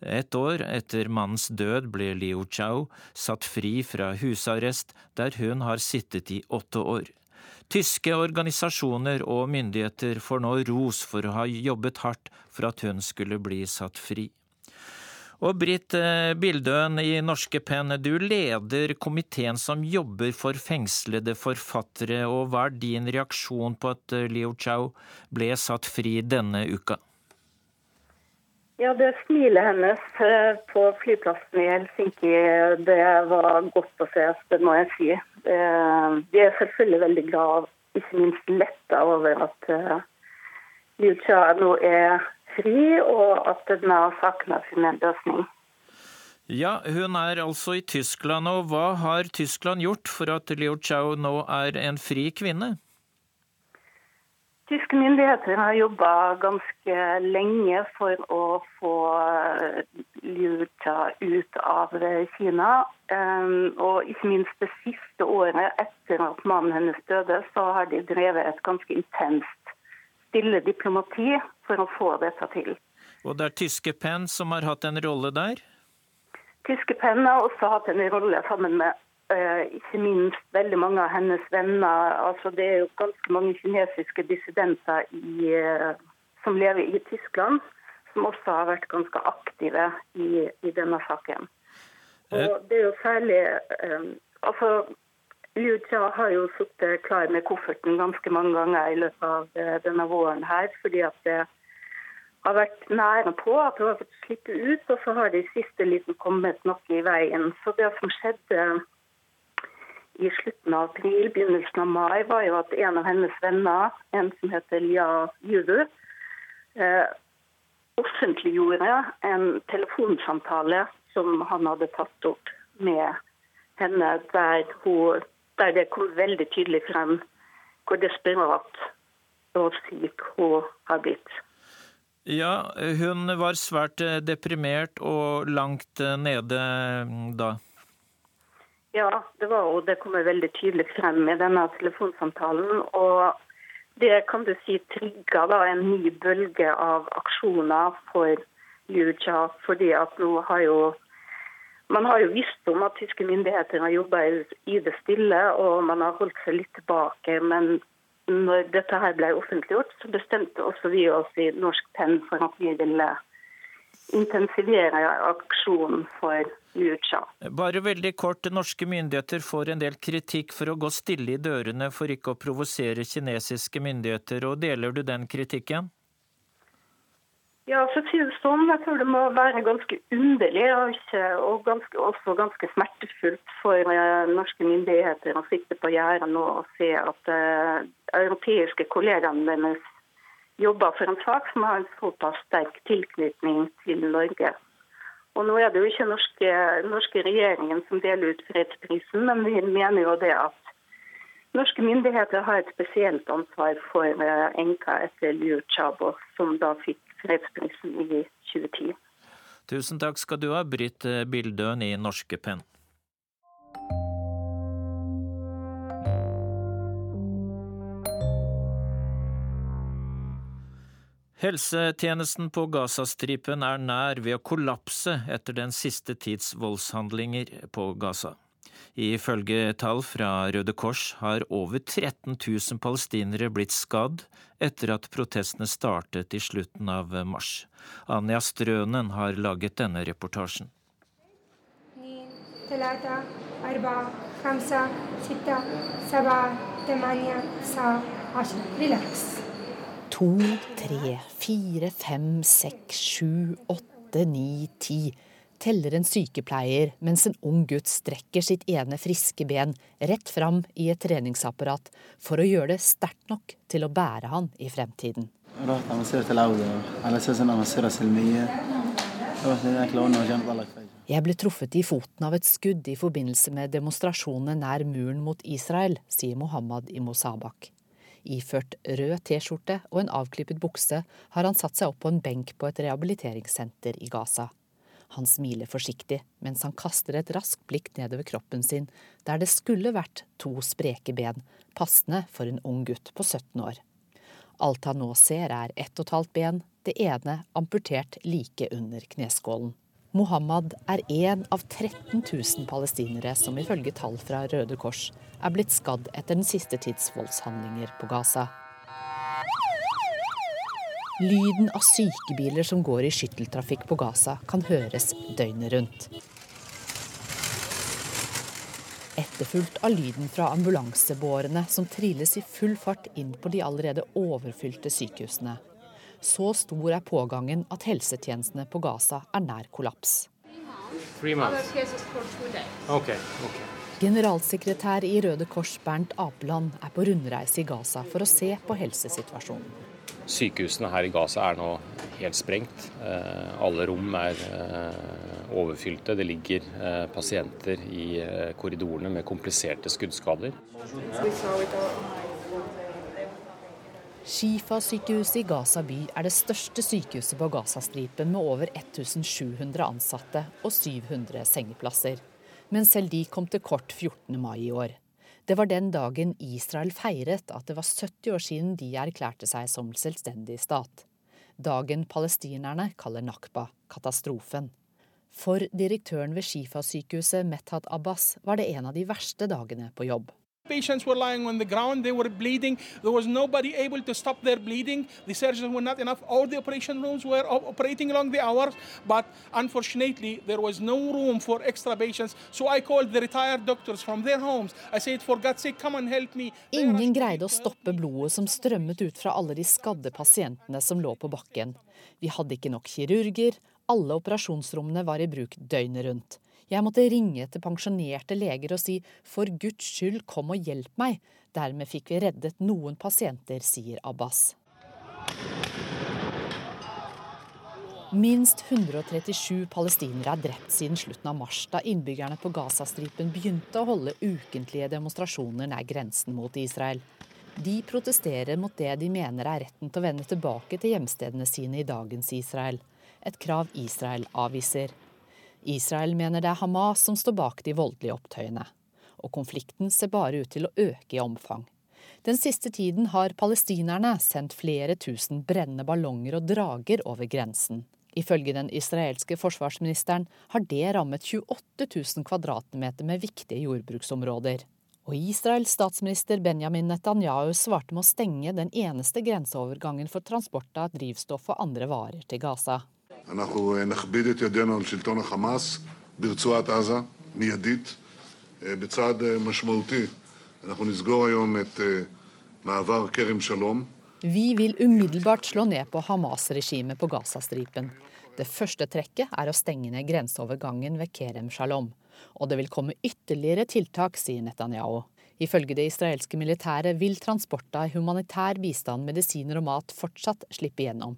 Et år etter mannens død ble Liu Chao satt fri fra husarrest, der hun har sittet i åtte år. Tyske organisasjoner og myndigheter får nå ros for å ha jobbet hardt for at hun skulle bli satt fri. Og Britt eh, Bildøen i Norske Penn, du leder komiteen som jobber for fengslede forfattere, og hva er din reaksjon på at eh, Liu Chao ble satt fri denne uka? Ja, det smilet hennes eh, på flyplassen i Helsinki, det var godt å se, det må jeg si. Vi er selvfølgelig veldig glad, ikke minst letta over at Liu Cha nå er fri, og at denne saken har funnet løsning. Ja, hun er altså i Tyskland, og hva har Tyskland gjort for at Liu Chao nå er en fri kvinne? Tyske myndigheter har jobba ganske lenge for å få Liuta ut av Kina. Ehm, og ikke minst det siste året etter at mannen hennes døde, så har de drevet et ganske intenst stille diplomati for å få dette til. Og det er tyske Penn som har hatt en rolle der? Tyske Penn har også hatt en rolle sammen med ikke minst veldig mange av hennes venner. Altså, det er jo ganske mange kinesiske dissidenter i, uh, som lever i Tyskland, som også har vært ganske aktive i, i denne saken. Og det er jo særlig altså, Liu Jia har jo sittet klar med kofferten ganske mange ganger i løpet av denne våren her, fordi at det har vært nære på at hun har fått slippe ut, og så har det i siste liten kommet noe i veien. Så det som skjedde i slutten av april, begynnelsen av mai, var jo at en av hennes venner, en som heter Lia Yudu, eh, offentliggjorde en telefonsamtale som han hadde tatt opp med henne, der, hun, der det kom veldig tydelig frem hvor desperat og syk hun har blitt. Ja, hun var svært eh, deprimert og langt eh, nede da. Ja, det var jo, det kommer veldig tydelig frem i denne telefonsamtalen. Og det kan du si trigga en ny bølge av aksjoner for Luja. Fordi at nå har jo man har jo visst om at tyske myndigheter har jobba i det stille, og man har holdt seg litt tilbake. Men når dette her ble offentliggjort, så bestemte også vi oss i Norsk Penn for at vi ville intensivere aksjonen for Lucha. Bare veldig kort, norske myndigheter får en del kritikk for å gå stille i dørene for ikke å provosere kinesiske myndigheter, og deler du den kritikken? Ja, for å si det sånn, jeg tror det må være ganske underlig og, ikke, og ganske, også ganske smertefullt for uh, norske myndigheter å sitte på gjerdet nå og se at uh, europeiske kollegaene deres jobber for en sak som har en såpass sterk tilknytning til Norge. Og Nå er det jo ikke norske, norske regjeringen som deler ut fredsprisen, men vi mener jo det at norske myndigheter har et spesielt ansvar for enka etter Liu Chabo, som da fikk fredsprisen i 2010. Tusen takk skal du ha, Britt Bildøen i Norske Penn. Helsetjenesten på Gazastripen er nær ved å kollapse etter den siste tids voldshandlinger på Gaza. Ifølge tall fra Røde Kors har over 13 000 palestinere blitt skadd etter at protestene startet i slutten av mars. Anja Strønen har laget denne reportasjen. To, tre, fire, fem, seks, sju, åtte, ni, ti teller en sykepleier mens en ung gutt strekker sitt ene friske ben rett fram i et treningsapparat for å gjøre det sterkt nok til å bære han i fremtiden. Jeg ble truffet i foten av et skudd i forbindelse med demonstrasjonene nær muren mot Israel, sier Mohammed i Mosabak. Iført rød T-skjorte og en avklippet bukse har han satt seg opp på en benk på et rehabiliteringssenter i Gaza. Han smiler forsiktig mens han kaster et raskt blikk nedover kroppen sin, der det skulle vært to spreke ben, passende for en ung gutt på 17 år. Alt han nå ser er ett og et halvt ben, det ene amputert like under kneskålen. Mohammed er én av 13 000 palestinere som ifølge tall fra Røde Kors er blitt skadd etter den siste tids voldshandlinger på Gaza. Lyden av sykebiler som går i skytteltrafikk på Gaza, kan høres døgnet rundt. Etterfulgt av lyden fra ambulansebårene som trilles i full fart inn på de allerede overfylte sykehusene. Så stor er pågangen at helsetjenestene på Gaza er nær kollaps. Okay, okay. Generalsekretær i Røde Kors Bernt Apeland er på rundreise i Gaza for å se på helsesituasjonen. Sykehusene her i Gaza er nå helt sprengt. Alle rom er overfylte. Det ligger pasienter i korridorene med kompliserte skuddskader. Shifa-sykehuset i Gaza by er det største sykehuset på Gazastripen med over 1700 ansatte og 700 sengeplasser. Men selv de kom til kort 14. mai i år. Det var den dagen Israel feiret at det var 70 år siden de erklærte seg som selvstendig stat. Dagen palestinerne kaller nakba, katastrofen. For direktøren ved Shifa-sykehuset Methat Abbas var det en av de verste dagene på jobb. Patients were lying on the ground, they were bleeding. There was nobody able to stop their bleeding. The surgeons were not enough. All the operation rooms were operating along the hours, but unfortunately, there was no room for extra patients. So I called the retired doctors from their homes. I said, for God's sake, come and help me. Ingen greide å stoppe blodet som strømmet ut fra alle de skadde pasientene som lå på bakken. Vi hadde ikke nok kirurger. Alle operasjonsrommene var i bruk døgnet rundt. Jeg måtte ringe til pensjonerte leger og si for Guds skyld, kom og hjelp meg. Dermed fikk vi reddet noen pasienter, sier Abbas. Minst 137 palestinere er drept siden slutten av mars, da innbyggerne på Gazastripen begynte å holde ukentlige demonstrasjoner nær grensen mot Israel. De protesterer mot det de mener er retten til å vende tilbake til hjemstedene sine i dagens Israel. Et krav Israel avviser. Israel mener det er Hamas som står bak de voldelige opptøyene. Og konflikten ser bare ut til å øke i omfang. Den siste tiden har palestinerne sendt flere tusen brennende ballonger og drager over grensen. Ifølge den israelske forsvarsministeren har det rammet 28 000 kvadratmeter med viktige jordbruksområder. Og Israels statsminister Benjamin Netanyahu svarte med å stenge den eneste grenseovergangen for transport av drivstoff og andre varer til Gaza. אנחנו נכביד את ידינו על שלטון החמאס ברצועת עזה, מיידית, בצעד משמעותי. אנחנו נסגור היום את מעבר כרם שלום. Vi vil umiddelbart slå ned på Hamas-regimet på Gazastripen. Det første trekket er å stenge ned grenseovergangen ved Kerem Shalom. Og det vil komme ytterligere tiltak, sier Netanyahu. Ifølge det israelske militæret vil transport av humanitær bistand, medisiner og mat fortsatt slippe gjennom.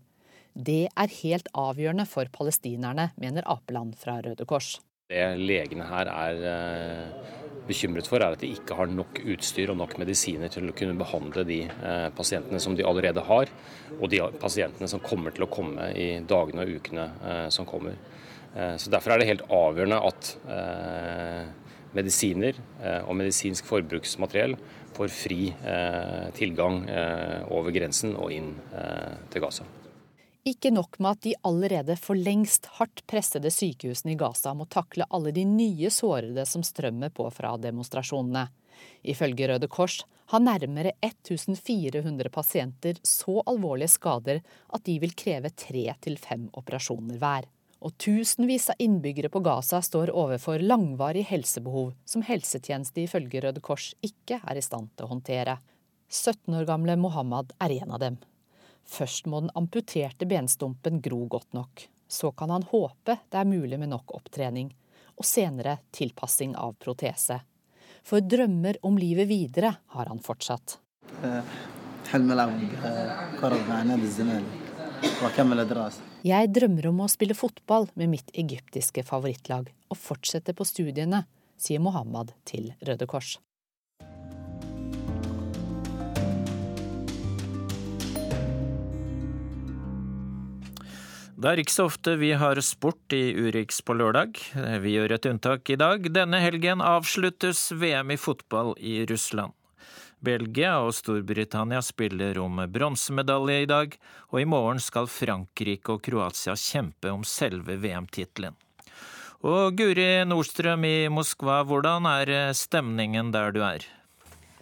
Det er helt avgjørende for palestinerne, mener Apeland fra Røde Kors. Det legene her er eh, bekymret for, er at de ikke har nok utstyr og nok medisiner til å kunne behandle de eh, pasientene som de allerede har, og de pasientene som kommer til å komme i dagene og ukene eh, som kommer. Så Derfor er det helt avgjørende at medisiner og medisinsk forbruksmateriell får fri tilgang over grensen og inn til Gaza. Ikke nok med at de allerede for lengst hardt pressede sykehusene i Gaza må takle alle de nye sårede som strømmer på fra demonstrasjonene. Ifølge Røde Kors har nærmere 1400 pasienter så alvorlige skader at de vil kreve tre til fem operasjoner hver. Og tusenvis av innbyggere på Gaza står overfor langvarig helsebehov som helsetjeneste ifølge Røde Kors ikke er i stand til å håndtere. 17 år gamle Mohammed er en av dem. Først må den amputerte benstumpen gro godt nok. Så kan han håpe det er mulig med nok opptrening, og senere tilpassing av protese. For drømmer om livet videre har han fortsatt. Jeg drømmer om å spille fotball med mitt egyptiske favorittlag og fortsette på studiene, sier Mohammed til Røde Kors. Det er ikke så ofte vi har sport i Urix på lørdag. Vi gjør et unntak i dag. Denne helgen avsluttes VM i fotball i Russland. Belgia og Storbritannia spiller om bronsemedalje i dag, og i morgen skal Frankrike og Kroatia kjempe om selve VM-tittelen. Og Guri Nordstrøm i Moskva, hvordan er stemningen der du er?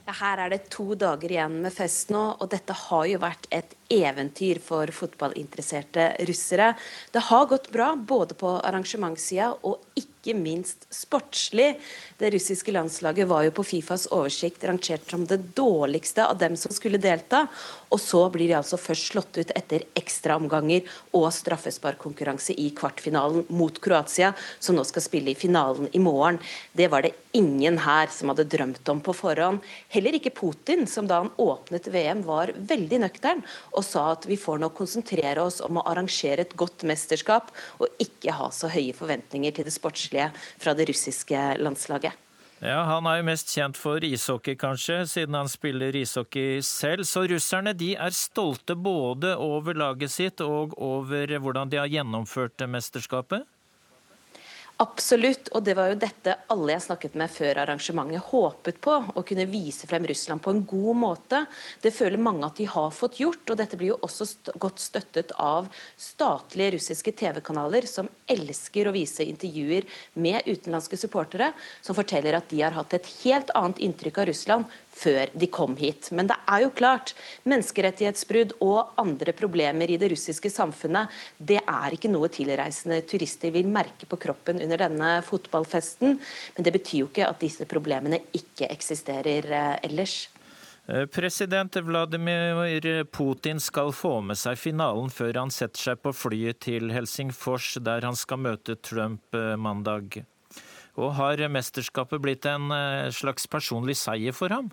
Her er det to dager igjen med fest nå, og dette har jo vært et eventyr for fotballinteresserte russere. Det har gått bra både på arrangementssida og ikke minst sportslig. Det russiske landslaget var jo på Fifas oversikt rangert som det dårligste av dem som skulle delta. Og så blir de altså først slått ut etter ekstraomganger og straffesparkkonkurranse i kvartfinalen mot Kroatia, som nå skal spille i finalen i morgen. Det var det ingen her som hadde drømt om på forhånd. Heller ikke Putin, som da han åpnet VM var veldig nøktern og sa at vi får nå konsentrere oss om å arrangere et godt mesterskap og ikke ha så høye forventninger til det sportslige fra det russiske landslaget. Ja, Han er jo mest kjent for ishockey, kanskje, siden han spiller ishockey selv. Så russerne de er stolte både over laget sitt og over hvordan de har gjennomført mesterskapet? Absolutt, og det var jo dette alle jeg snakket med før arrangementet håpet på. Å kunne vise frem Russland på en god måte. Det føler mange at de har fått gjort, og dette blir jo også st godt støttet av statlige russiske TV-kanaler som elsker å vise intervjuer med utenlandske supportere, som forteller at de har hatt et helt annet inntrykk av Russland før de kom hit. Men det er jo klart, menneskerettighetsbrudd og andre problemer i det russiske samfunnet, det er ikke noe tilreisende turister vil merke på kroppen under denne fotballfesten. Men det betyr jo ikke at disse problemene ikke eksisterer eh, ellers. Eh, president Vladimir Putin skal få med seg finalen før han setter seg på flyet til Helsingfors, der han skal møte Trump eh, mandag. Og har mesterskapet blitt en slags personlig seier for ham?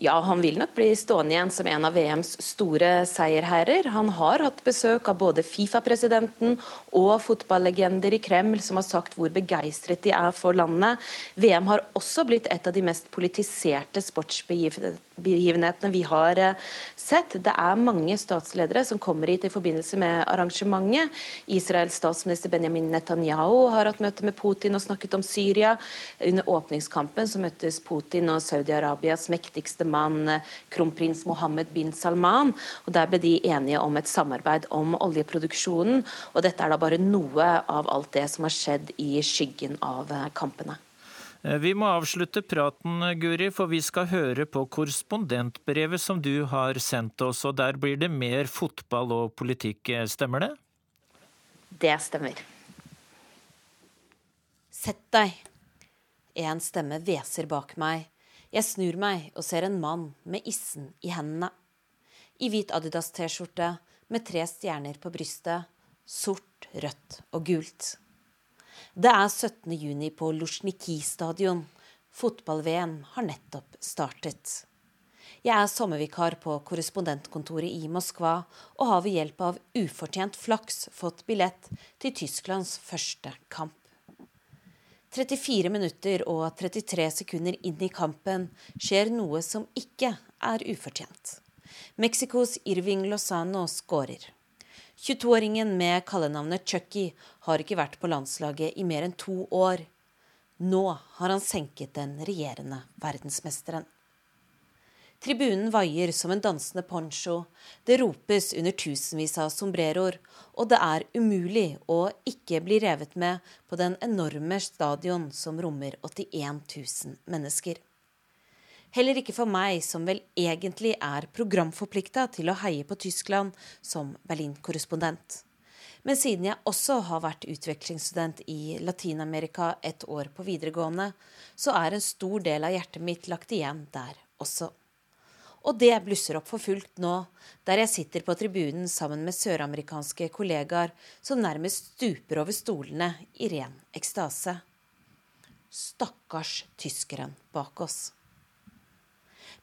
Ja, han vil nok bli stående igjen som en av VMs store seierherrer. Han har hatt besøk av både Fifa-presidenten og fotballegender i Kreml som har sagt hvor begeistret de er for landet. VM har også blitt et av de mest politiserte sportsbegivenhetene vi har eh, sett. Det er mange statsledere som kommer hit i forbindelse med arrangementet. Israels statsminister Benjamin Netanyahu har hatt møte med Putin og snakket om Syria. Under åpningskampen så møttes Putin og Saudi-Arabias mektigste mann eh, kronprins Mohammed bin Salman. og Der ble de enige om et samarbeid om oljeproduksjonen. og Dette er da bare noe av alt det som har skjedd i skyggen av eh, kampene. Eh, vi må avslutte praten, Guri, for vi skal høre på korrespondentbrevet som du har sendt oss. og Der blir det mer fotball og politikk, stemmer det? Det stemmer. Sett deg. En stemme hveser bak meg. Jeg snur meg og ser en mann med issen i hendene. I hvit Adidas-T-skjorte med tre stjerner på brystet. Sort, rødt og gult. Det er 17. juni på Luzjniki stadion. Fotball-VM har nettopp startet. Jeg er sommervikar på korrespondentkontoret i Moskva og har ved hjelp av ufortjent flaks fått billett til Tysklands første kamp. 34 minutter og 33 sekunder inn i kampen skjer noe som ikke er ufortjent. Mexicos Irving Lozano skårer. 22-åringen med kallenavnet Chucky har ikke vært på landslaget i mer enn to år. Nå har han senket den regjerende verdensmesteren. Tribunen vaier som en dansende poncho, det ropes under tusenvis av sombreroer, og det er umulig å ikke bli revet med på den enorme stadion som rommer 81 000 mennesker. Heller ikke for meg, som vel egentlig er programforplikta til å heie på Tyskland som Berlin-korrespondent. Men siden jeg også har vært utvekslingsstudent i Latin-Amerika et år på videregående, så er en stor del av hjertet mitt lagt igjen der også. Og det blusser opp for fullt nå, der jeg sitter på tribunen sammen med søramerikanske kollegaer som nærmest stuper over stolene i ren ekstase. Stakkars tyskeren bak oss.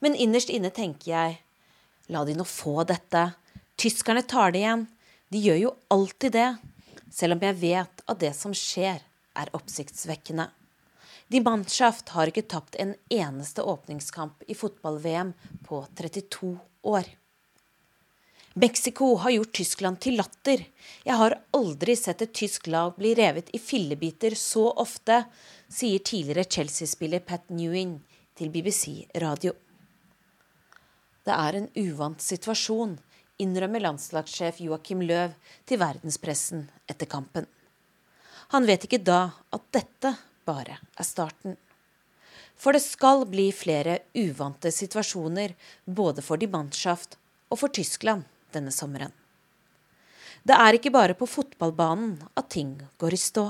Men innerst inne tenker jeg, la de nå få dette. Tyskerne tar det igjen. De gjør jo alltid det, selv om jeg vet at det som skjer, er oppsiktsvekkende. Die Mannschaft har ikke tapt en eneste åpningskamp i fotball-VM på 32 år. Mexico har gjort Tyskland til latter. Jeg har aldri sett et tysk lag bli revet i fillebiter så ofte, sier tidligere Chelsea-spiller Pat Newing til BBC Radio. Det er en uvant situasjon, innrømmer landslagssjef Joakim Løv til verdenspressen etter kampen. Han vet ikke da at dette bare er starten. For det skal bli flere uvante situasjoner både for Die Mannschaft og for Tyskland denne sommeren. Det er ikke bare på fotballbanen at ting går i stå.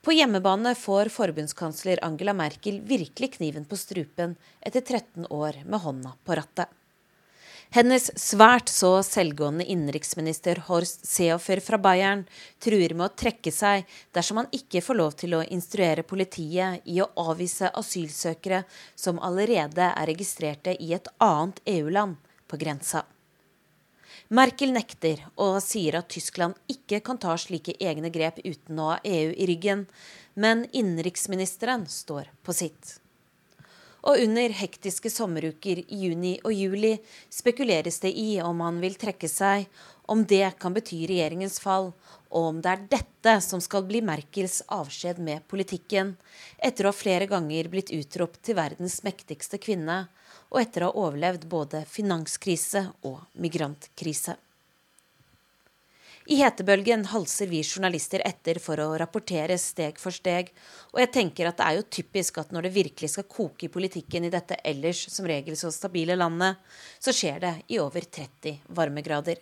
På hjemmebane får forbundskansler Angela Merkel virkelig kniven på strupen etter 13 år med hånda på rattet. Hennes svært så selvgående innenriksminister Horst Seehofer fra Bayern truer med å trekke seg dersom han ikke får lov til å instruere politiet i å avvise asylsøkere som allerede er registrerte i et annet EU-land på grensa. Merkel nekter og sier at Tyskland ikke kan ta slike egne grep uten å ha EU i ryggen, men innenriksministeren står på sitt. Og under hektiske sommeruker i juni og juli spekuleres det i om han vil trekke seg, om det kan bety regjeringens fall, og om det er dette som skal bli Merkels avskjed med politikken, etter å ha flere ganger blitt utropt til verdens mektigste kvinne, og etter å ha overlevd både finanskrise og migrantkrise. I hetebølgen halser vi journalister etter for å rapportere steg for steg, og jeg tenker at det er jo typisk at når det virkelig skal koke i politikken i dette ellers som regel så stabile landet, så skjer det i over 30 varmegrader.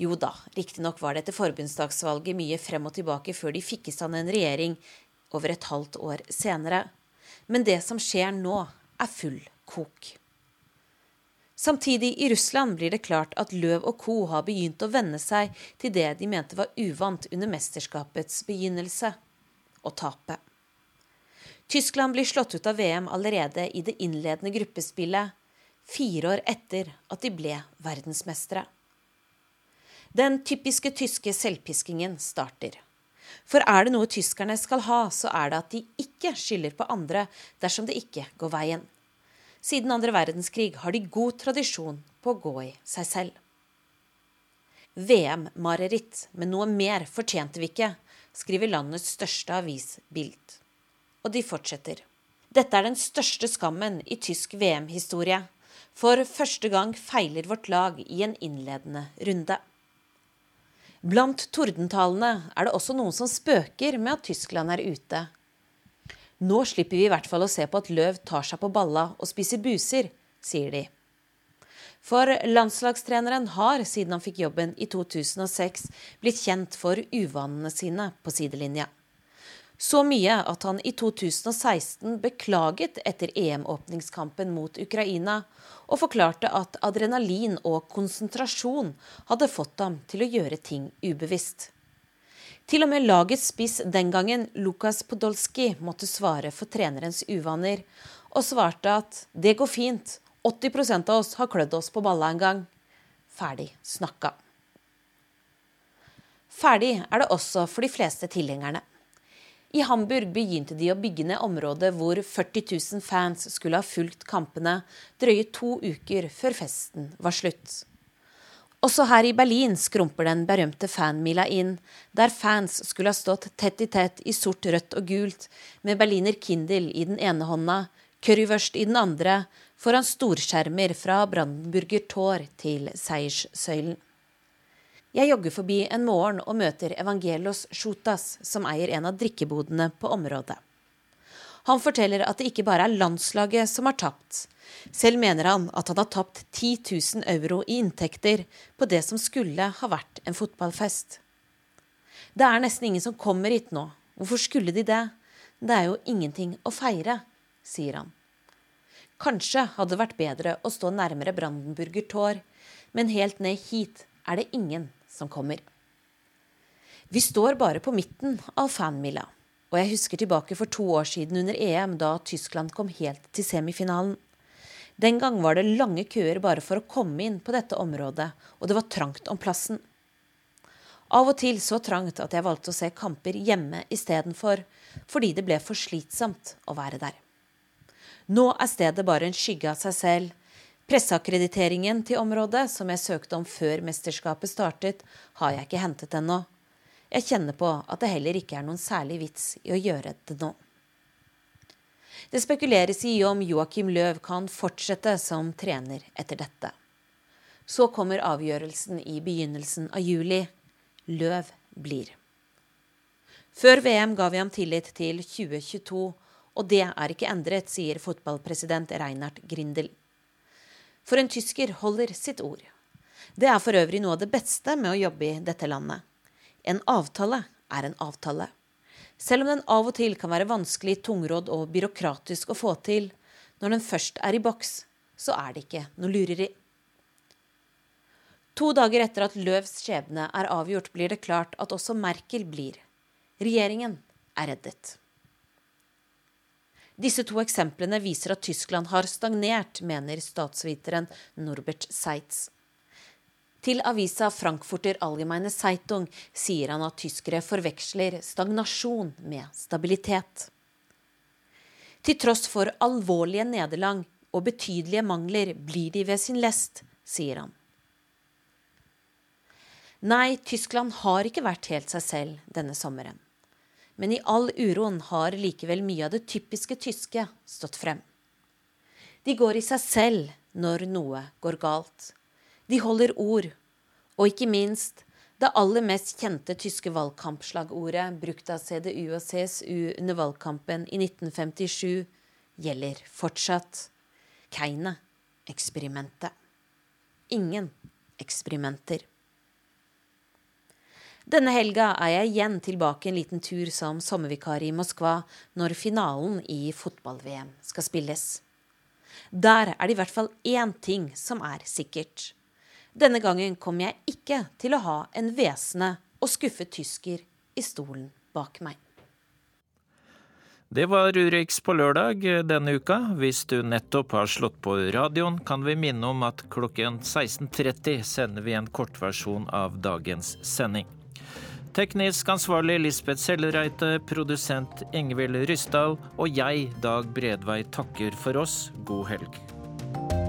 Jo da, riktignok var det etter forbundsdagsvalget mye frem og tilbake før de fikk i stand en regjering over et halvt år senere. Men det som skjer nå, er full kok. Samtidig i Russland blir det klart at Løv og co. har begynt å venne seg til det de mente var uvant under mesterskapets begynnelse å tape. Tyskland blir slått ut av VM allerede i det innledende gruppespillet, fire år etter at de ble verdensmestere. Den typiske tyske selvpiskingen starter. For er det noe tyskerne skal ha, så er det at de ikke skylder på andre dersom det ikke går veien. Siden andre verdenskrig har de god tradisjon på å gå i seg selv. VM-mareritt, men noe mer fortjente vi ikke, skriver landets største avis Bild. Og de fortsetter. Dette er den største skammen i tysk VM-historie. For første gang feiler vårt lag i en innledende runde. Blant tordentalene er det også noen som spøker med at Tyskland er ute nå slipper vi i hvert fall å se på at løv tar seg på balla og spiser buser, sier de. For landslagstreneren har, siden han fikk jobben i 2006, blitt kjent for uvanene sine på sidelinja. Så mye at han i 2016 beklaget etter EM-åpningskampen mot Ukraina, og forklarte at adrenalin og konsentrasjon hadde fått ham til å gjøre ting ubevisst. Til og med lagets spiss den gangen, Lukas Podolski, måtte svare for trenerens uvaner, og svarte at det går fint, 80% av oss har klødd oss på balla en gang. Ferdig snakka. Ferdig er det også for de fleste tilhengerne. I Hamburg begynte de å bygge ned området hvor 40 000 fans skulle ha fulgt kampene drøye to uker før festen var slutt. Også her i Berlin skrumper den berømte fanmila inn, der fans skulle ha stått tett i tett i sort, rødt og gult, med Berliner Kindel i den ene hånda, currywurst i den andre, foran storskjermer fra Brandenburger Tor til Seierssøylen. Jeg jogger forbi en morgen og møter Evangelos Sjotas, som eier en av drikkebodene på området. Han forteller at det ikke bare er landslaget som har tapt, selv mener han at han har tapt 10 000 euro i inntekter på det som skulle ha vært en fotballfest. Det er nesten ingen som kommer hit nå. Hvorfor skulle de det? Det er jo ingenting å feire, sier han. Kanskje hadde det vært bedre å stå nærmere Brandenburger Tor, men helt ned hit er det ingen som kommer. Vi står bare på midten av fanmila, og jeg husker tilbake for to år siden under EM, da Tyskland kom helt til semifinalen. Den gang var det lange køer bare for å komme inn på dette området, og det var trangt om plassen. Av og til så trangt at jeg valgte å se kamper hjemme istedenfor, fordi det ble for slitsomt å være der. Nå er stedet bare en skygge av seg selv. Presseakkrediteringen til området, som jeg søkte om før mesterskapet startet, har jeg ikke hentet ennå. Jeg kjenner på at det heller ikke er noen særlig vits i å gjøre det nå. Det spekuleres i om Joakim Løv kan fortsette som trener etter dette. Så kommer avgjørelsen i begynnelsen av juli. Løv blir. Før VM ga vi ham tillit til 2022, og det er ikke endret, sier fotballpresident Reinhard Grindel. For en tysker holder sitt ord. Det er for øvrig noe av det beste med å jobbe i dette landet. En avtale er en avtale. Selv om den av og til kan være vanskelig, tungrodd og byråkratisk å få til, når den først er i boks, så er det ikke noe lureri. To dager etter at Løvs skjebne er avgjort, blir det klart at også Merkel blir. Regjeringen er reddet. Disse to eksemplene viser at Tyskland har stagnert, mener statsviteren Norbert Seitz. Til avisa Frankfurter Allgemeine Zeitung sier han at tyskere forveksler stagnasjon med stabilitet. Til tross for alvorlige nederlag og betydelige mangler blir de ved sin lest, sier han. Nei, Tyskland har ikke vært helt seg selv denne sommeren men i all uroen har likevel mye av det typiske tyske stått frem. De går i seg selv når noe går galt. De holder ord, og ikke minst det aller mest kjente tyske valgkampslagordet brukt av CDU og CSU under valgkampen i 1957 gjelder fortsatt. Keine-eksperimentet. Ingen eksperimenter. Denne helga er jeg igjen tilbake en liten tur som sommervikar i Moskva når finalen i fotball-VM skal spilles. Der er det i hvert fall én ting som er sikkert. Denne gangen kom jeg ikke til å ha en hvesende og skuffet tysker i stolen bak meg. Det var Urix på lørdag denne uka. Hvis du nettopp har slått på radioen, kan vi minne om at klokken 16.30 sender vi en kortversjon av dagens sending. Teknisk ansvarlig Lisbeth Sellereite, produsent Ingvild Ryssdal og jeg, Dag Bredvei, takker for oss. God helg.